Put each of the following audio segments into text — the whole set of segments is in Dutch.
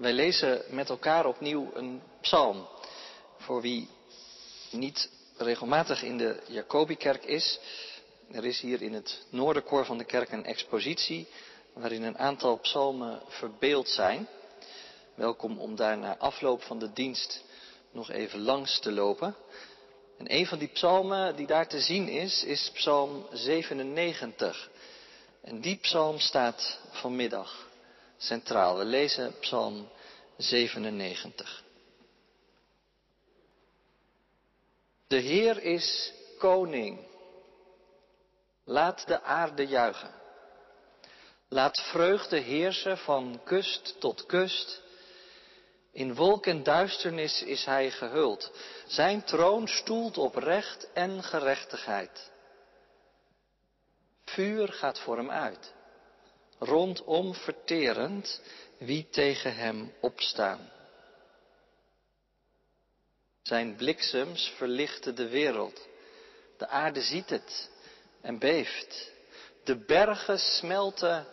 Wij lezen met elkaar opnieuw een psalm. Voor wie niet regelmatig in de Jacobikerk is, er is hier in het noorderkoor van de kerk een expositie waarin een aantal psalmen verbeeld zijn. Welkom om daar na afloop van de dienst nog even langs te lopen. En een van die psalmen die daar te zien is, is psalm 97. En die psalm staat vanmiddag centraal. We lezen psalm 97. De Heer is koning. Laat de aarde juichen. Laat vreugde heersen van kust tot kust. In wolk en duisternis is hij gehuld. Zijn troon stoelt op recht en gerechtigheid. Vuur gaat voor hem uit. Rondom verterend wie tegen hem opstaan. Zijn bliksems verlichten de wereld. De aarde ziet het en beeft. De bergen smelten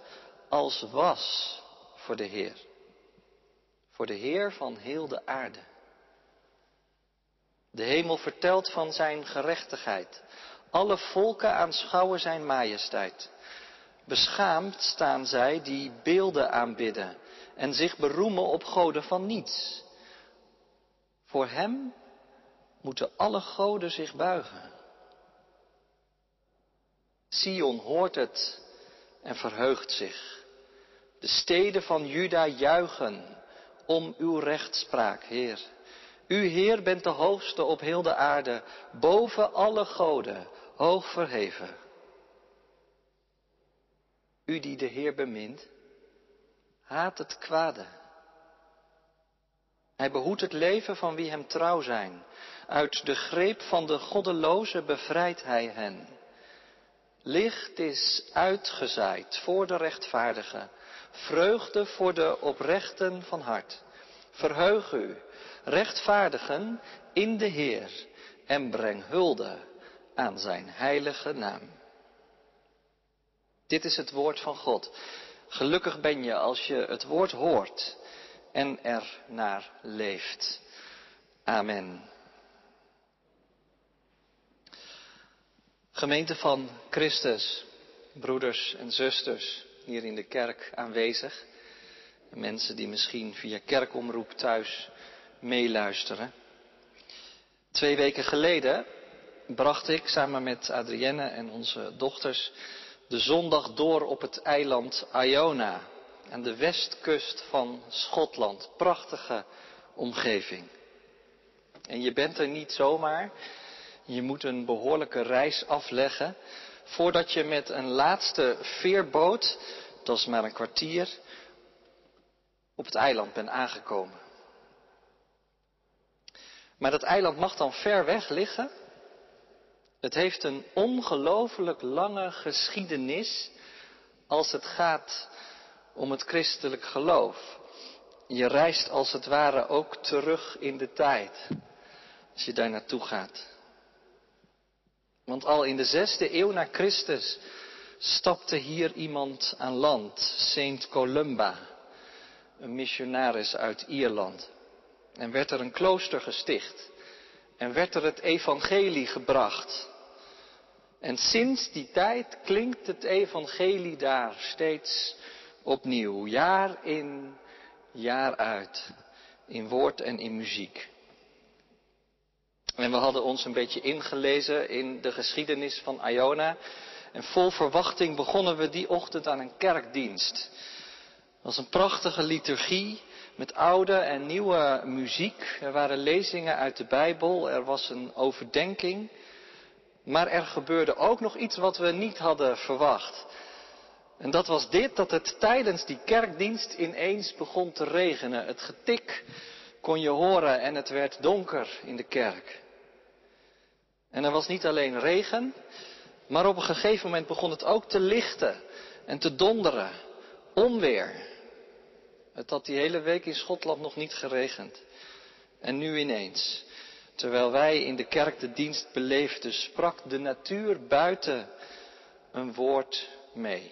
als was voor de Heer. Voor de Heer van heel de aarde. De hemel vertelt van zijn gerechtigheid. Alle volken aanschouwen zijn majesteit. Beschaamd staan zij die beelden aanbidden en zich beroemen op goden van niets. Voor hem moeten alle goden zich buigen. Sion hoort het en verheugt zich. De steden van Juda juichen om uw rechtspraak, Heer. U, Heer, bent de hoogste op heel de aarde, boven alle goden, hoog verheven. U die de Heer bemint, haat het kwade. Hij behoedt het leven van wie hem trouw zijn. Uit de greep van de goddeloze bevrijdt hij hen. Licht is uitgezaaid voor de rechtvaardigen, vreugde voor de oprechten van hart. Verheug u, rechtvaardigen, in de Heer en breng hulde aan zijn heilige naam. Dit is het woord van God. Gelukkig ben je als je het woord hoort en er naar leeft. Amen. Gemeente van Christus, broeders en zusters hier in de kerk aanwezig. Mensen die misschien via kerkomroep thuis meeluisteren. Twee weken geleden bracht ik samen met Adrienne en onze dochters de zondag door op het eiland Iona aan de westkust van Schotland. Prachtige omgeving. En je bent er niet zomaar. Je moet een behoorlijke reis afleggen voordat je met een laatste veerboot, dat is maar een kwartier, op het eiland bent aangekomen. Maar dat eiland mag dan ver weg liggen. Het heeft een ongelooflijk lange geschiedenis als het gaat om het christelijk geloof. Je reist als het ware ook terug in de tijd als je daar naartoe gaat. Want al in de zesde eeuw na Christus stapte hier iemand aan land, Saint Columba, een missionaris uit Ierland. En werd er een klooster gesticht. En werd er het evangelie gebracht. En sinds die tijd klinkt het evangelie daar steeds opnieuw, jaar in, jaar uit, in woord en in muziek. En we hadden ons een beetje ingelezen in de geschiedenis van Iona. En vol verwachting begonnen we die ochtend aan een kerkdienst. Het was een prachtige liturgie met oude en nieuwe muziek. Er waren lezingen uit de Bijbel, er was een overdenking. Maar er gebeurde ook nog iets wat we niet hadden verwacht. En dat was dit, dat het tijdens die kerkdienst ineens begon te regenen. Het getik kon je horen en het werd donker in de kerk. En er was niet alleen regen, maar op een gegeven moment begon het ook te lichten en te donderen. Onweer. Het had die hele week in Schotland nog niet geregend. En nu ineens, terwijl wij in de kerk de dienst beleefden, sprak de natuur buiten een woord mee.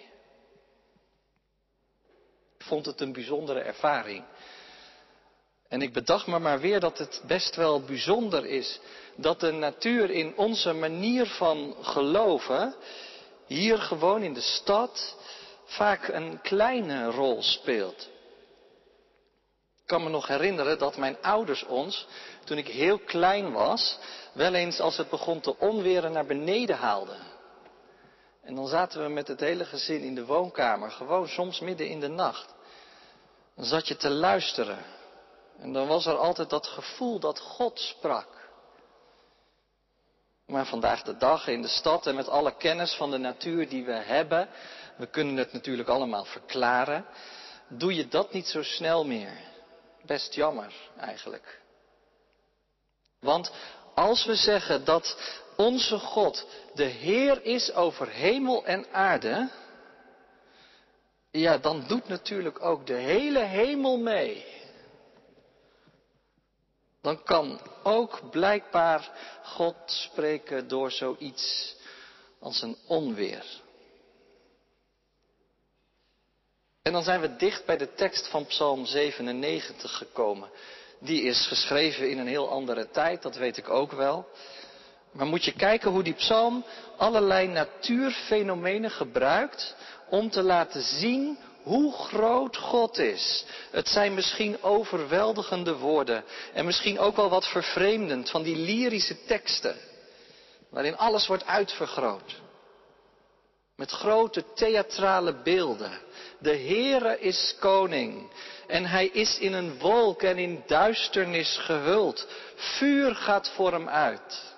Ik vond het een bijzondere ervaring. En ik bedacht me maar weer dat het best wel bijzonder is dat de natuur in onze manier van geloven hier gewoon in de stad vaak een kleine rol speelt. Kan me nog herinneren dat mijn ouders ons, toen ik heel klein was, wel eens als het begon te onweren naar beneden haalden. En dan zaten we met het hele gezin in de woonkamer, gewoon soms midden in de nacht. Dan zat je te luisteren. En dan was er altijd dat gevoel dat God sprak. Maar vandaag de dag in de stad en met alle kennis van de natuur die we hebben, we kunnen het natuurlijk allemaal verklaren, doe je dat niet zo snel meer. Best jammer eigenlijk. Want als we zeggen dat onze God de Heer is over hemel en aarde, ja, dan doet natuurlijk ook de hele hemel mee. Dan kan ook blijkbaar God spreken door zoiets als een onweer. En dan zijn we dicht bij de tekst van Psalm 97 gekomen. Die is geschreven in een heel andere tijd, dat weet ik ook wel. Maar moet je kijken hoe die psalm allerlei natuurfenomenen gebruikt om te laten zien hoe groot God is. Het zijn misschien overweldigende woorden en misschien ook wel wat vervreemdend van die lyrische teksten, waarin alles wordt uitvergroot. Met grote theatrale beelden. De Heere is koning en hij is in een wolk en in duisternis gehuld. Vuur gaat voor hem uit.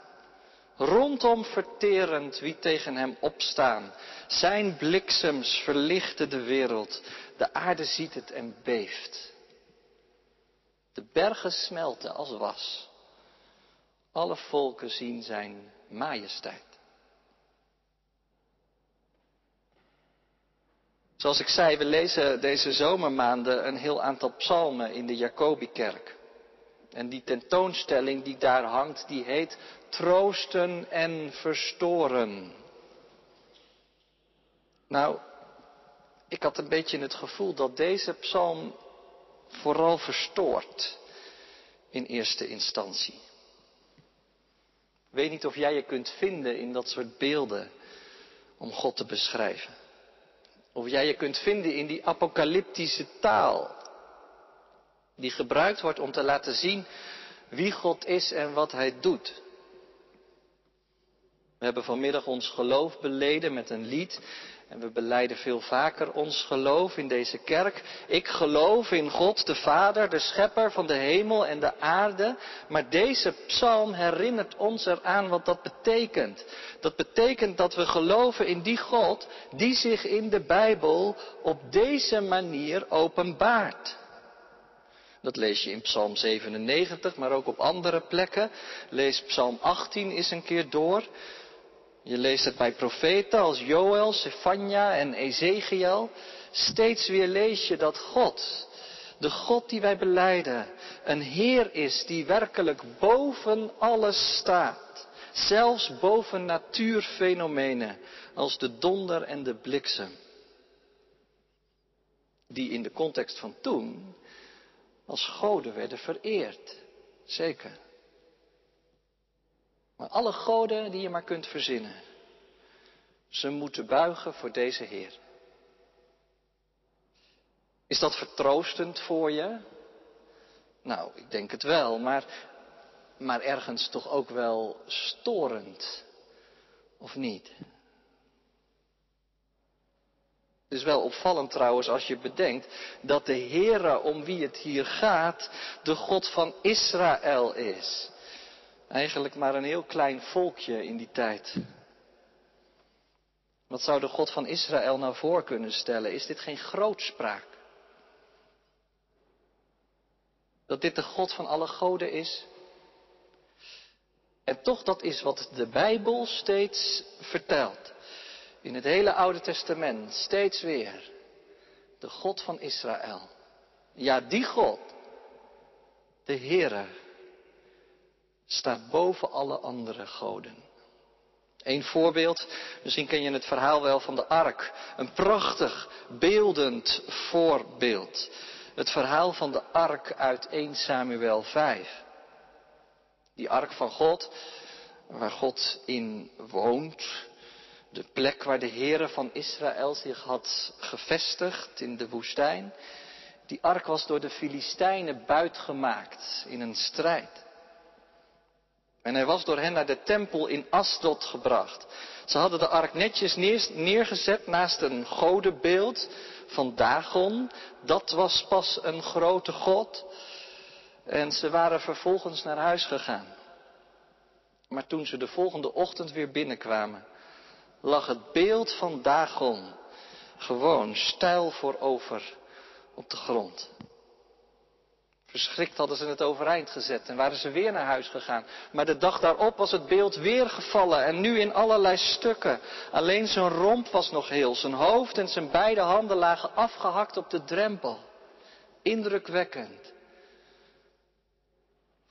Rondom verterend wie tegen hem opstaan. Zijn bliksems verlichten de wereld. De aarde ziet het en beeft. De bergen smelten als was. Alle volken zien zijn majesteit. Zoals ik zei, we lezen deze zomermaanden een heel aantal psalmen in de Jacobikerk. En die tentoonstelling die daar hangt, die heet Troosten en Verstoren. Nou, ik had een beetje het gevoel dat deze psalm vooral verstoort in eerste instantie. Ik weet niet of jij je kunt vinden in dat soort beelden om God te beschrijven. Of jij je kunt vinden in die apocalyptische taal die gebruikt wordt om te laten zien wie God is en wat Hij doet. We hebben vanmiddag ons geloof beleden met een lied. En we beleiden veel vaker ons geloof in deze kerk. Ik geloof in God de Vader, de Schepper van de hemel en de aarde. Maar deze psalm herinnert ons eraan wat dat betekent. Dat betekent dat we geloven in die God die zich in de Bijbel op deze manier openbaart. Dat lees je in Psalm 97, maar ook op andere plekken. Lees Psalm 18 eens een keer door. Je leest het bij profeten als Joël, Sefania en Ezekiel. Steeds weer lees je dat God, de God die wij beleiden, een Heer is die werkelijk boven alles staat. Zelfs boven natuurfenomenen als de donder en de bliksem. Die in de context van toen als goden werden vereerd. Zeker. Maar alle goden die je maar kunt verzinnen, ze moeten buigen voor deze Heer. Is dat vertroostend voor je? Nou, ik denk het wel, maar, maar ergens toch ook wel storend, of niet? Het is wel opvallend trouwens als je bedenkt dat de Heere om wie het hier gaat de God van Israël is. Eigenlijk maar een heel klein volkje in die tijd. Wat zou de God van Israël nou voor kunnen stellen? Is dit geen grootspraak? Dat dit de God van alle goden is? En toch, dat is wat de Bijbel steeds vertelt. In het hele Oude Testament, steeds weer. De God van Israël. Ja, die God, de Heere, staat boven alle andere goden. Een voorbeeld, misschien ken je het verhaal wel van de ark. Een prachtig, beeldend voorbeeld. Het verhaal van de ark uit 1 Samuel 5. Die ark van God, waar God in woont. De plek waar de Heere van Israël zich had gevestigd in de woestijn. Die ark was door de Filistijnen buitgemaakt in een strijd. En hij was door hen naar de tempel in Asdod gebracht. Ze hadden de ark netjes neergezet naast een godenbeeld van Dagon. Dat was pas een grote god. En ze waren vervolgens naar huis gegaan. Maar toen ze de volgende ochtend weer binnenkwamen, lag het beeld van Dagon gewoon stijl voorover op de grond. Verschrikt hadden ze het overeind gezet en waren ze weer naar huis gegaan. Maar de dag daarop was het beeld weer gevallen en nu in allerlei stukken. Alleen zijn romp was nog heel, zijn hoofd en zijn beide handen lagen afgehakt op de drempel. Indrukwekkend.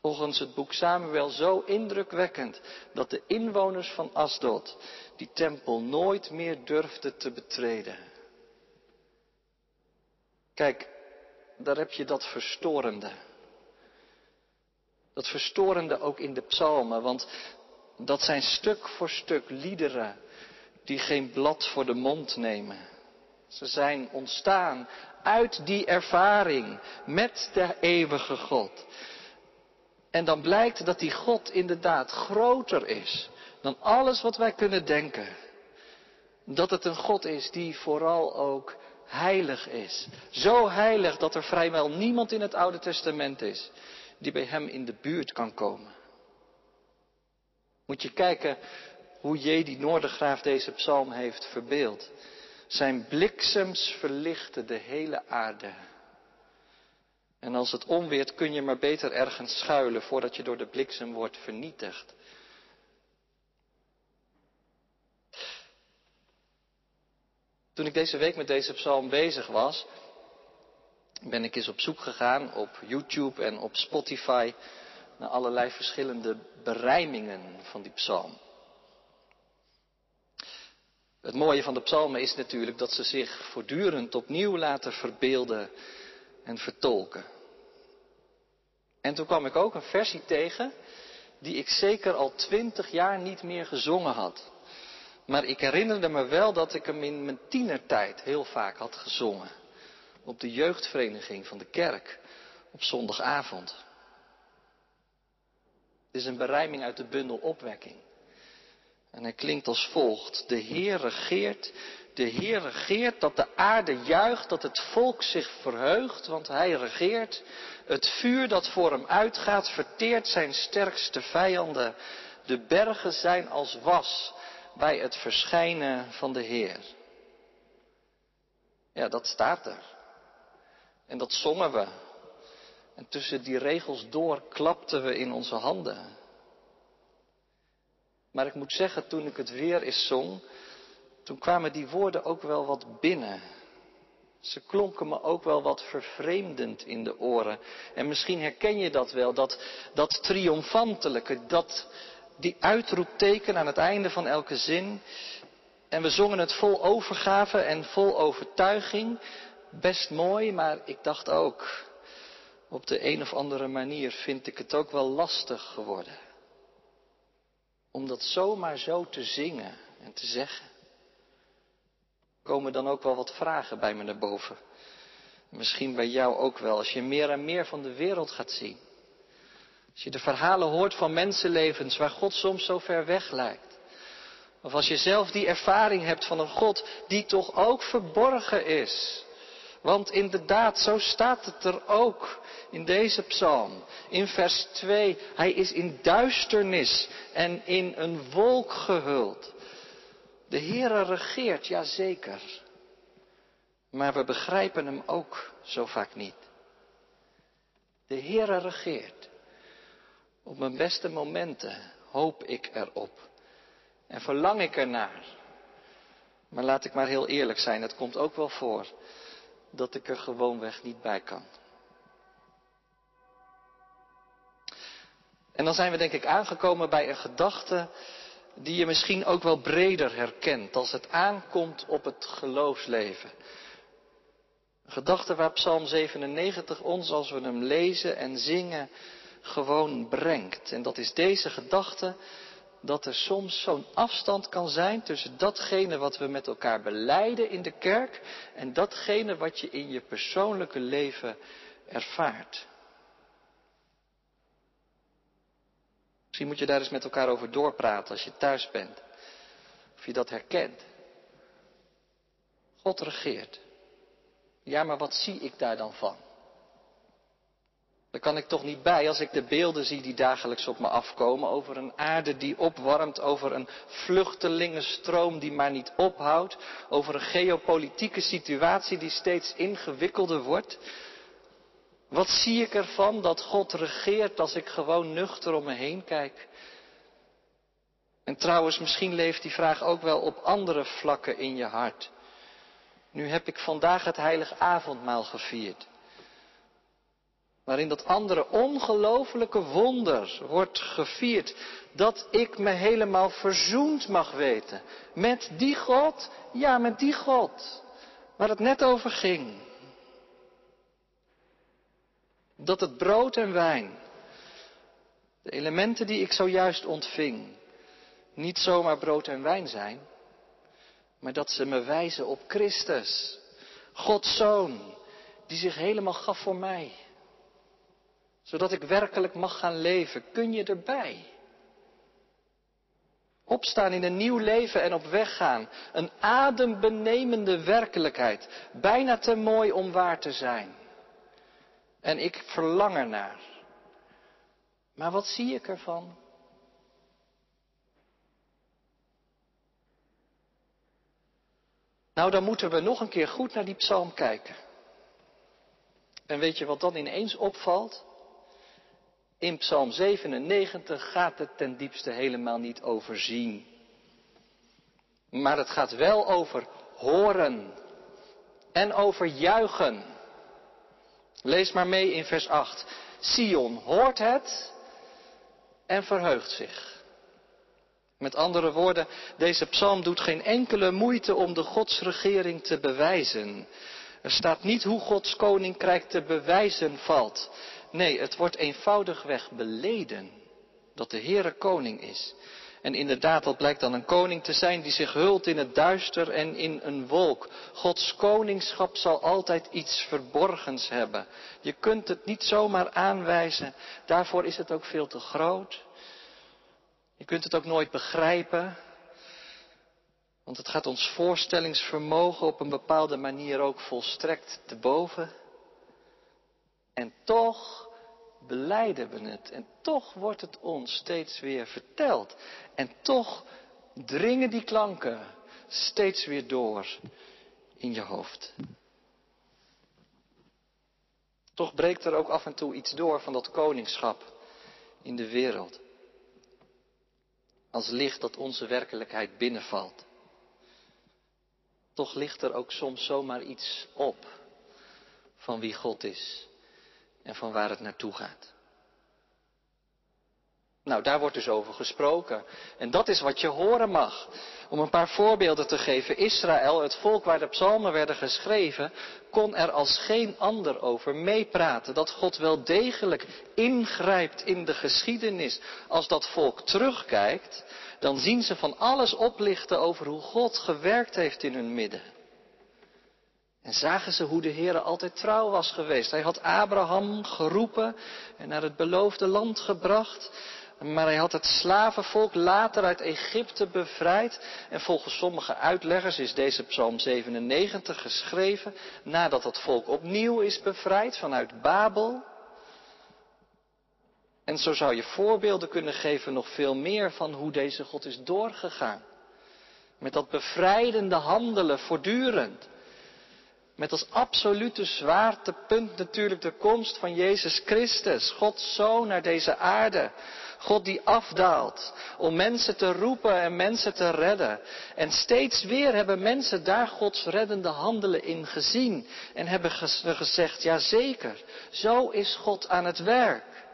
Volgens het boek Samuel zo indrukwekkend dat de inwoners van Asdod die tempel nooit meer durfden te betreden. Kijk, daar heb je dat verstorende. Dat verstorende ook in de psalmen, want dat zijn stuk voor stuk liederen die geen blad voor de mond nemen. Ze zijn ontstaan uit die ervaring met de eeuwige God. En dan blijkt dat die God inderdaad groter is dan alles wat wij kunnen denken. Dat het een God is die vooral ook heilig is. Zo heilig dat er vrijwel niemand in het Oude Testament is die bij hem in de buurt kan komen. Moet je kijken hoe Jedi Noordergraaf deze psalm heeft verbeeld. Zijn bliksems verlichten de hele aarde. En als het onweert kun je maar beter ergens schuilen voordat je door de bliksem wordt vernietigd. Toen ik deze week met deze psalm bezig was, ben ik eens op zoek gegaan op YouTube en op Spotify naar allerlei verschillende berijmingen van die psalm. Het mooie van de psalmen is natuurlijk dat ze zich voortdurend opnieuw laten verbeelden en vertolken. En toen kwam ik ook een versie tegen die ik zeker al twintig jaar niet meer gezongen had. Maar ik herinnerde me wel dat ik hem in mijn tienertijd heel vaak had gezongen. Op de jeugdvereniging van de kerk. Op zondagavond. Het is een berijming uit de bundel Opwekking. En hij klinkt als volgt. De Heer regeert, de Heer regeert dat de aarde juicht, dat het volk zich verheugt, want hij regeert. Het vuur dat voor hem uitgaat verteert zijn sterkste vijanden. De bergen zijn als was bij het verschijnen van de Heer. Ja, dat staat er. En dat zongen we. En tussen die regels door klapten we in onze handen. Maar ik moet zeggen, toen ik het weer eens zong, toen kwamen die woorden ook wel wat binnen. Ze klonken me ook wel wat vervreemdend in de oren. En misschien herken je dat wel, dat, dat triomfantelijke, dat, die uitroepteken aan het einde van elke zin. En we zongen het vol overgave en vol overtuiging. Best mooi, maar ik dacht ook, op de een of andere manier vind ik het ook wel lastig geworden. Om dat zomaar zo te zingen en te zeggen. Komen dan ook wel wat vragen bij me naar boven. Misschien bij jou ook wel, als je meer en meer van de wereld gaat zien. Als je de verhalen hoort van mensenlevens waar God soms zo ver weg lijkt. Of als je zelf die ervaring hebt van een God die toch ook verborgen is. Want inderdaad, zo staat het er ook in deze psalm. In vers 2, hij is in duisternis en in een wolk gehuld. De Heere regeert, ja zeker. Maar we begrijpen hem ook zo vaak niet. De Heere regeert. Op mijn beste momenten hoop ik erop. En verlang ik ernaar. Maar laat ik maar heel eerlijk zijn, het komt ook wel voor dat ik er gewoonweg niet bij kan. En dan zijn we denk ik aangekomen bij een gedachte die je misschien ook wel breder herkent als het aankomt op het geloofsleven. Een gedachte waar Psalm 97 ons, als we hem lezen en zingen, gewoon brengt. En dat is deze gedachte dat er soms zo'n afstand kan zijn tussen datgene wat we met elkaar beleiden in de kerk en datgene wat je in je persoonlijke leven ervaart. Misschien moet je daar eens met elkaar over doorpraten als je thuis bent. Of je dat herkent. God regeert. Ja, maar wat zie ik daar dan van? Daar kan ik toch niet bij als ik de beelden zie die dagelijks op me afkomen over een aarde die opwarmt, over een vluchtelingenstroom die maar niet ophoudt, over een geopolitieke situatie die steeds ingewikkelder wordt. Wat zie ik ervan dat God regeert als ik gewoon nuchter om me heen kijk? En trouwens, misschien leeft die vraag ook wel op andere vlakken in je hart. Nu heb ik vandaag het heilig avondmaal gevierd. Waarin dat andere ongelofelijke wonder wordt gevierd. Dat ik me helemaal verzoend mag weten. Met die God, ja met die God. Waar het net over ging. Dat het brood en wijn, de elementen die ik zojuist ontving, niet zomaar brood en wijn zijn, maar dat ze me wijzen op Christus, Gods Zoon, die zich helemaal gaf voor mij. Zodat ik werkelijk mag gaan leven. Kun je erbij? Opstaan in een nieuw leven en op weg gaan. Een adembenemende werkelijkheid. Bijna te mooi om waar te zijn. En ik verlang ernaar. Maar wat zie ik ervan? Nou, dan moeten we nog een keer goed naar die psalm kijken. En weet je wat dan ineens opvalt? In Psalm 97 gaat het ten diepste helemaal niet over zien. Maar het gaat wel over horen en over juichen. Lees maar mee in vers 8. Sion hoort het en verheugt zich. Met andere woorden, deze psalm doet geen enkele moeite om de godsregering te bewijzen. Er staat niet hoe Gods koninkrijk te bewijzen valt. Nee, het wordt eenvoudigweg beleden dat de Heere koning is. En inderdaad, dat blijkt dan een koning te zijn die zich hult in het duister en in een wolk. Gods koningschap zal altijd iets verborgens hebben. Je kunt het niet zomaar aanwijzen. Daarvoor is het ook veel te groot. Je kunt het ook nooit begrijpen. Want het gaat ons voorstellingsvermogen op een bepaalde manier ook volstrekt te boven. En toch beleiden we het. En toch wordt het ons steeds weer verteld. En toch dringen die klanken steeds weer door in je hoofd. Toch breekt er ook af en toe iets door van dat koningschap in de wereld. Als licht dat onze werkelijkheid binnenvalt. Toch ligt er ook soms zomaar iets op van wie God is en van waar het naartoe gaat. Nou, daar wordt dus over gesproken. En dat is wat je horen mag. Om een paar voorbeelden te geven. Israël, het volk waar de psalmen werden geschreven, kon er als geen ander over meepraten. Dat God wel degelijk ingrijpt in de geschiedenis. Als dat volk terugkijkt, dan zien ze van alles oplichten over hoe God gewerkt heeft in hun midden. En zagen ze hoe de Heer altijd trouw was geweest. Hij had Abraham geroepen en naar het beloofde land gebracht. Maar hij had het slavenvolk later uit Egypte bevrijd. En volgens sommige uitleggers is deze psalm 97 geschreven nadat het volk opnieuw is bevrijd vanuit Babel. En zo zou je voorbeelden kunnen geven nog veel meer van hoe deze God is doorgegaan. Met dat bevrijdende handelen voortdurend. Met als absolute zwaartepunt natuurlijk de komst van Jezus Christus, Gods Zoon naar deze aarde. God die afdaalt om mensen te roepen en mensen te redden. En steeds weer hebben mensen daar Gods reddende handelen in gezien. En hebben gezegd, ja zeker, zo is God aan het werk.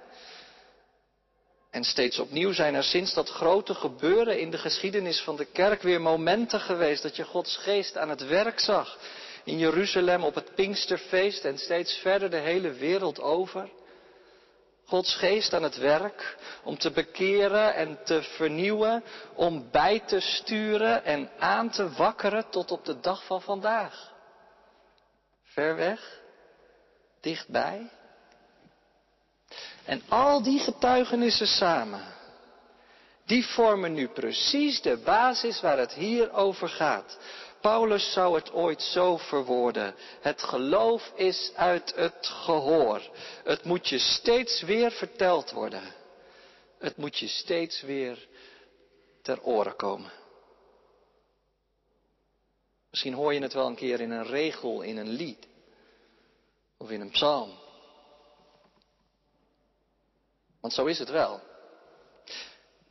En steeds opnieuw zijn er sinds dat grote gebeuren in de geschiedenis van de kerk weer momenten geweest dat je Gods geest aan het werk zag in Jeruzalem op het Pinksterfeest en steeds verder de hele wereld over. Gods geest aan het werk om te bekeren en te vernieuwen, om bij te sturen en aan te wakkeren tot op de dag van vandaag. Ver weg, dichtbij. En al die getuigenissen samen, die vormen nu precies de basis waar het hier over gaat. Paulus zou het ooit zo verwoorden. Het geloof is uit het gehoor. Het moet je steeds weer verteld worden. Het moet je steeds weer ter oren komen. Misschien hoor je het wel een keer in een regel, in een lied of in een psalm. Want zo is het wel.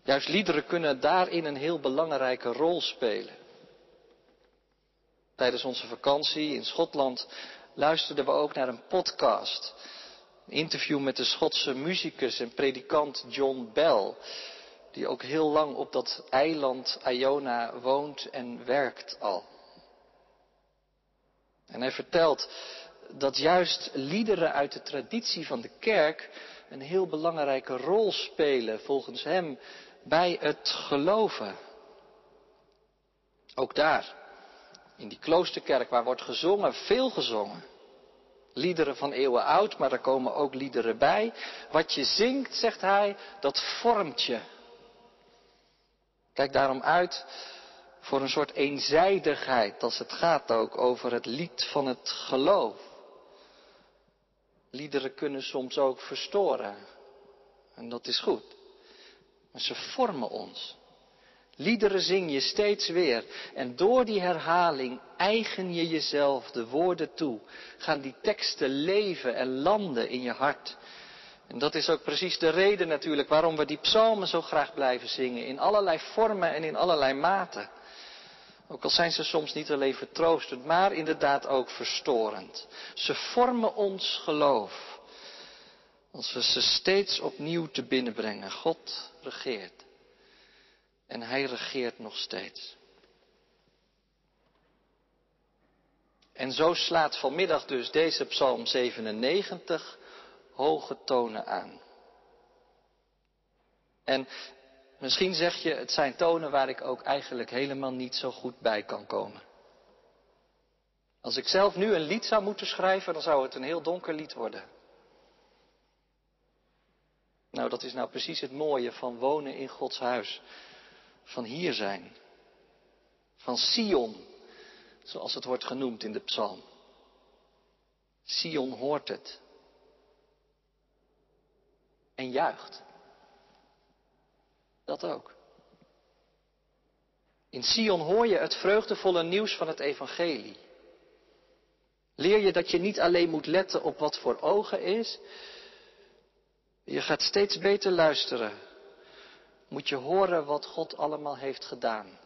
Juist liederen kunnen daarin een heel belangrijke rol spelen. Tijdens onze vakantie in Schotland luisterden we ook naar een podcast. Een interview met de Schotse muzikus en predikant John Bell. Die ook heel lang op dat eiland Iona woont en werkt al. En hij vertelt dat juist liederen uit de traditie van de kerk een heel belangrijke rol spelen volgens hem bij het geloven. Ook daar, in die kloosterkerk waar wordt gezongen, veel gezongen. Liederen van eeuwen oud, maar er komen ook liederen bij. Wat je zingt, zegt hij, dat vormt je. Kijk daarom uit voor een soort eenzijdigheid als het gaat ook over het lied van het geloof. Liederen kunnen soms ook verstoren. En dat is goed. Maar ze vormen ons. Liederen zing je steeds weer. En door die herhaling eigen je jezelf de woorden toe. Gaan die teksten leven en landen in je hart. En dat is ook precies de reden natuurlijk waarom we die psalmen zo graag blijven zingen. In allerlei vormen en in allerlei maten. Ook al zijn ze soms niet alleen vertroostend, maar inderdaad ook verstorend. Ze vormen ons geloof. Als we ze steeds opnieuw te binnenbrengen. God regeert. En hij regeert nog steeds. En zo slaat vanmiddag dus deze psalm 97 hoge tonen aan. En Misschien zeg je, het zijn tonen waar ik ook eigenlijk helemaal niet zo goed bij kan komen. Als ik zelf nu een lied zou moeten schrijven, dan zou het een heel donker lied worden. Nou, dat is nou precies het mooie van wonen in Gods huis. Van hier zijn. Van Sion, zoals het wordt genoemd in de psalm. Sion hoort het. En juicht. Dat ook. In Sion hoor je het vreugdevolle nieuws van het evangelie. Leer je dat je niet alleen moet letten op wat voor ogen is. Je gaat steeds beter luisteren. Moet je horen wat God allemaal heeft gedaan.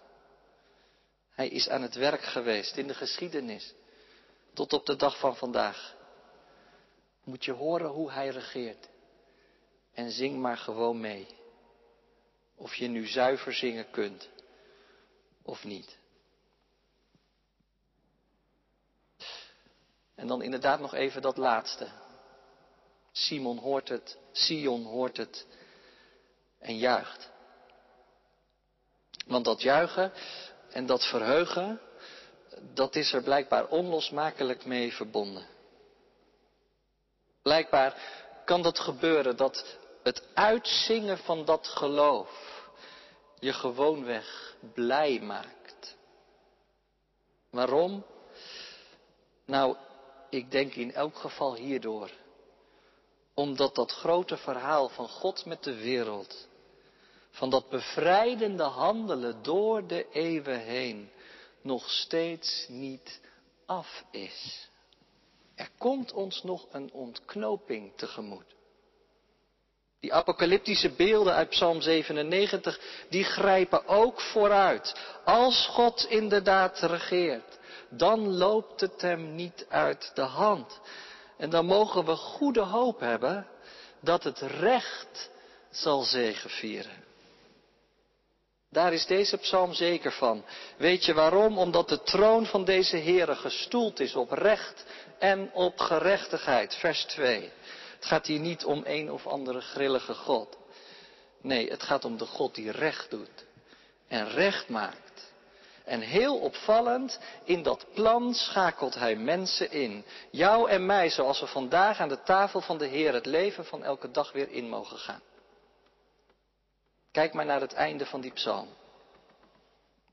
Hij is aan het werk geweest in de geschiedenis. Tot op de dag van vandaag. Moet je horen hoe hij regeert. En zing maar gewoon mee. Of je nu zuiver zingen kunt of niet. En dan inderdaad nog even dat laatste. Simon hoort het, Sion hoort het en juicht. Want dat juichen en dat verheugen, dat is er blijkbaar onlosmakelijk mee verbonden. Blijkbaar kan dat gebeuren dat het uitzingen van dat geloof je gewoonweg blij maakt. Waarom? Nou, ik denk in elk geval hierdoor. Omdat dat grote verhaal van God met de wereld, van dat bevrijdende handelen door de eeuwen heen, nog steeds niet af is. Er komt ons nog een ontknoping tegemoet. Die apocalyptische beelden uit Psalm 97, die grijpen ook vooruit. Als God inderdaad regeert, dan loopt het hem niet uit de hand. En dan mogen we goede hoop hebben dat het recht zal zegevieren. Daar is deze psalm zeker van. Weet je waarom? Omdat de troon van deze Heere gestoeld is op recht en op gerechtigheid. Vers 2. Het gaat hier niet om een of andere grillige God. Nee, het gaat om de God die recht doet en recht maakt. En heel opvallend, in dat plan schakelt hij mensen in. Jou en mij, zoals we vandaag aan de tafel van de Heer het leven van elke dag weer in mogen gaan. Kijk maar naar het einde van die psalm.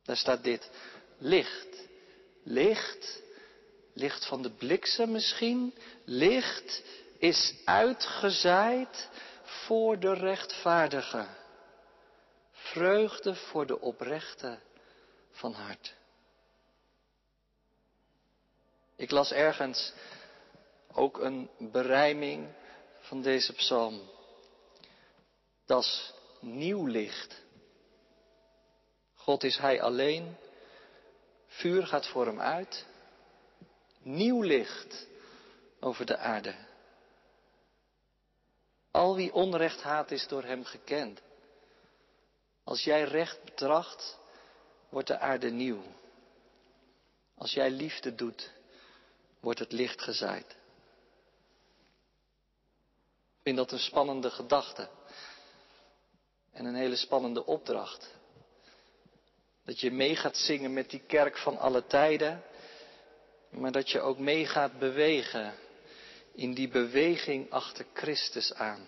Daar staat dit. Licht. Licht. Licht van de bliksem misschien. Licht is uitgezaaid voor de rechtvaardige. Vreugde voor de oprechte van hart. Ik las ergens ook een berijming van deze psalm. Dat is nieuw licht. God is Hij alleen. Vuur gaat voor Hem uit. Nieuw licht over de aarde. Al wie onrecht haat is door Hem gekend. Als jij recht betracht, wordt de aarde nieuw. Als jij liefde doet, wordt het licht gezaaid. Ik vind dat een spannende gedachte. En een hele spannende opdracht. Dat je mee gaat zingen met die kerk van alle tijden. Maar dat je ook mee gaat bewegen in die beweging achter Christus aan.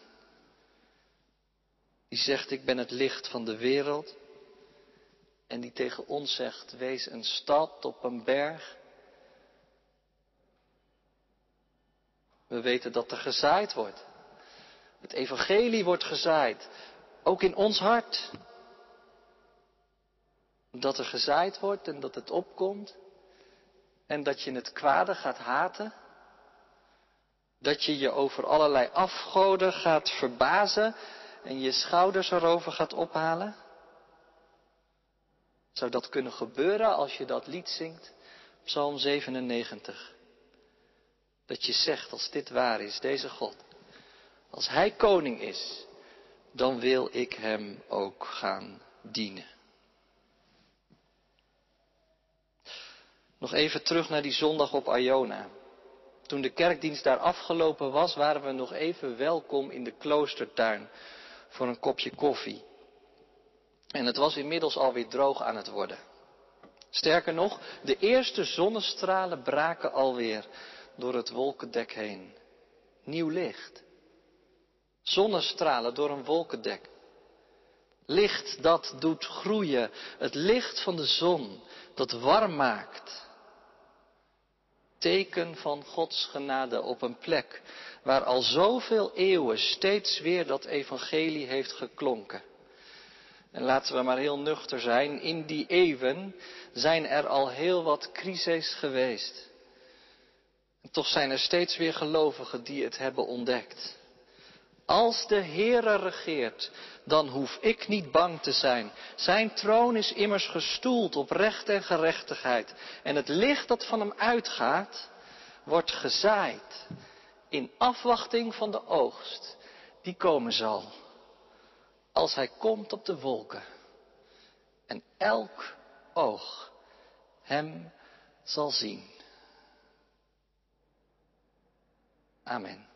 Die zegt, ik ben het licht van de wereld. En die tegen ons zegt, wees een stad op een berg. We weten dat er gezaaid wordt. Het evangelie wordt gezaaid. Ook in ons hart. Dat er gezaaid wordt en dat het opkomt. En dat je het kwade gaat haten. Dat je je over allerlei afgoden gaat verbazen en je schouders erover gaat ophalen. Zou dat kunnen gebeuren als je dat lied zingt? Psalm 97. Dat je zegt, als dit waar is, deze God, als Hij koning is, dan wil ik Hem ook gaan dienen. Nog even terug naar die zondag op Iona. Toen de kerkdienst daar afgelopen was, waren we nog even welkom in de kloostertuin voor een kopje koffie. En het was inmiddels alweer droog aan het worden. Sterker nog, de eerste zonnestralen braken alweer door het wolkendek heen. Nieuw licht. Zonnestralen door een wolkendek. Licht dat doet groeien. Het licht van de zon dat warm maakt. Teken van Gods genade op een plek waar al zoveel eeuwen steeds weer dat evangelie heeft geklonken. En laten we maar heel nuchter zijn, in die eeuwen zijn er al heel wat crises geweest. En toch zijn er steeds weer gelovigen die het hebben ontdekt. Als de Heere regeert, dan hoef ik niet bang te zijn. Zijn troon is immers gestoeld op recht en gerechtigheid. En het licht dat van hem uitgaat, wordt gezaaid in afwachting van de oogst die komen zal. Als hij komt op de wolken en elk oog hem zal zien. Amen.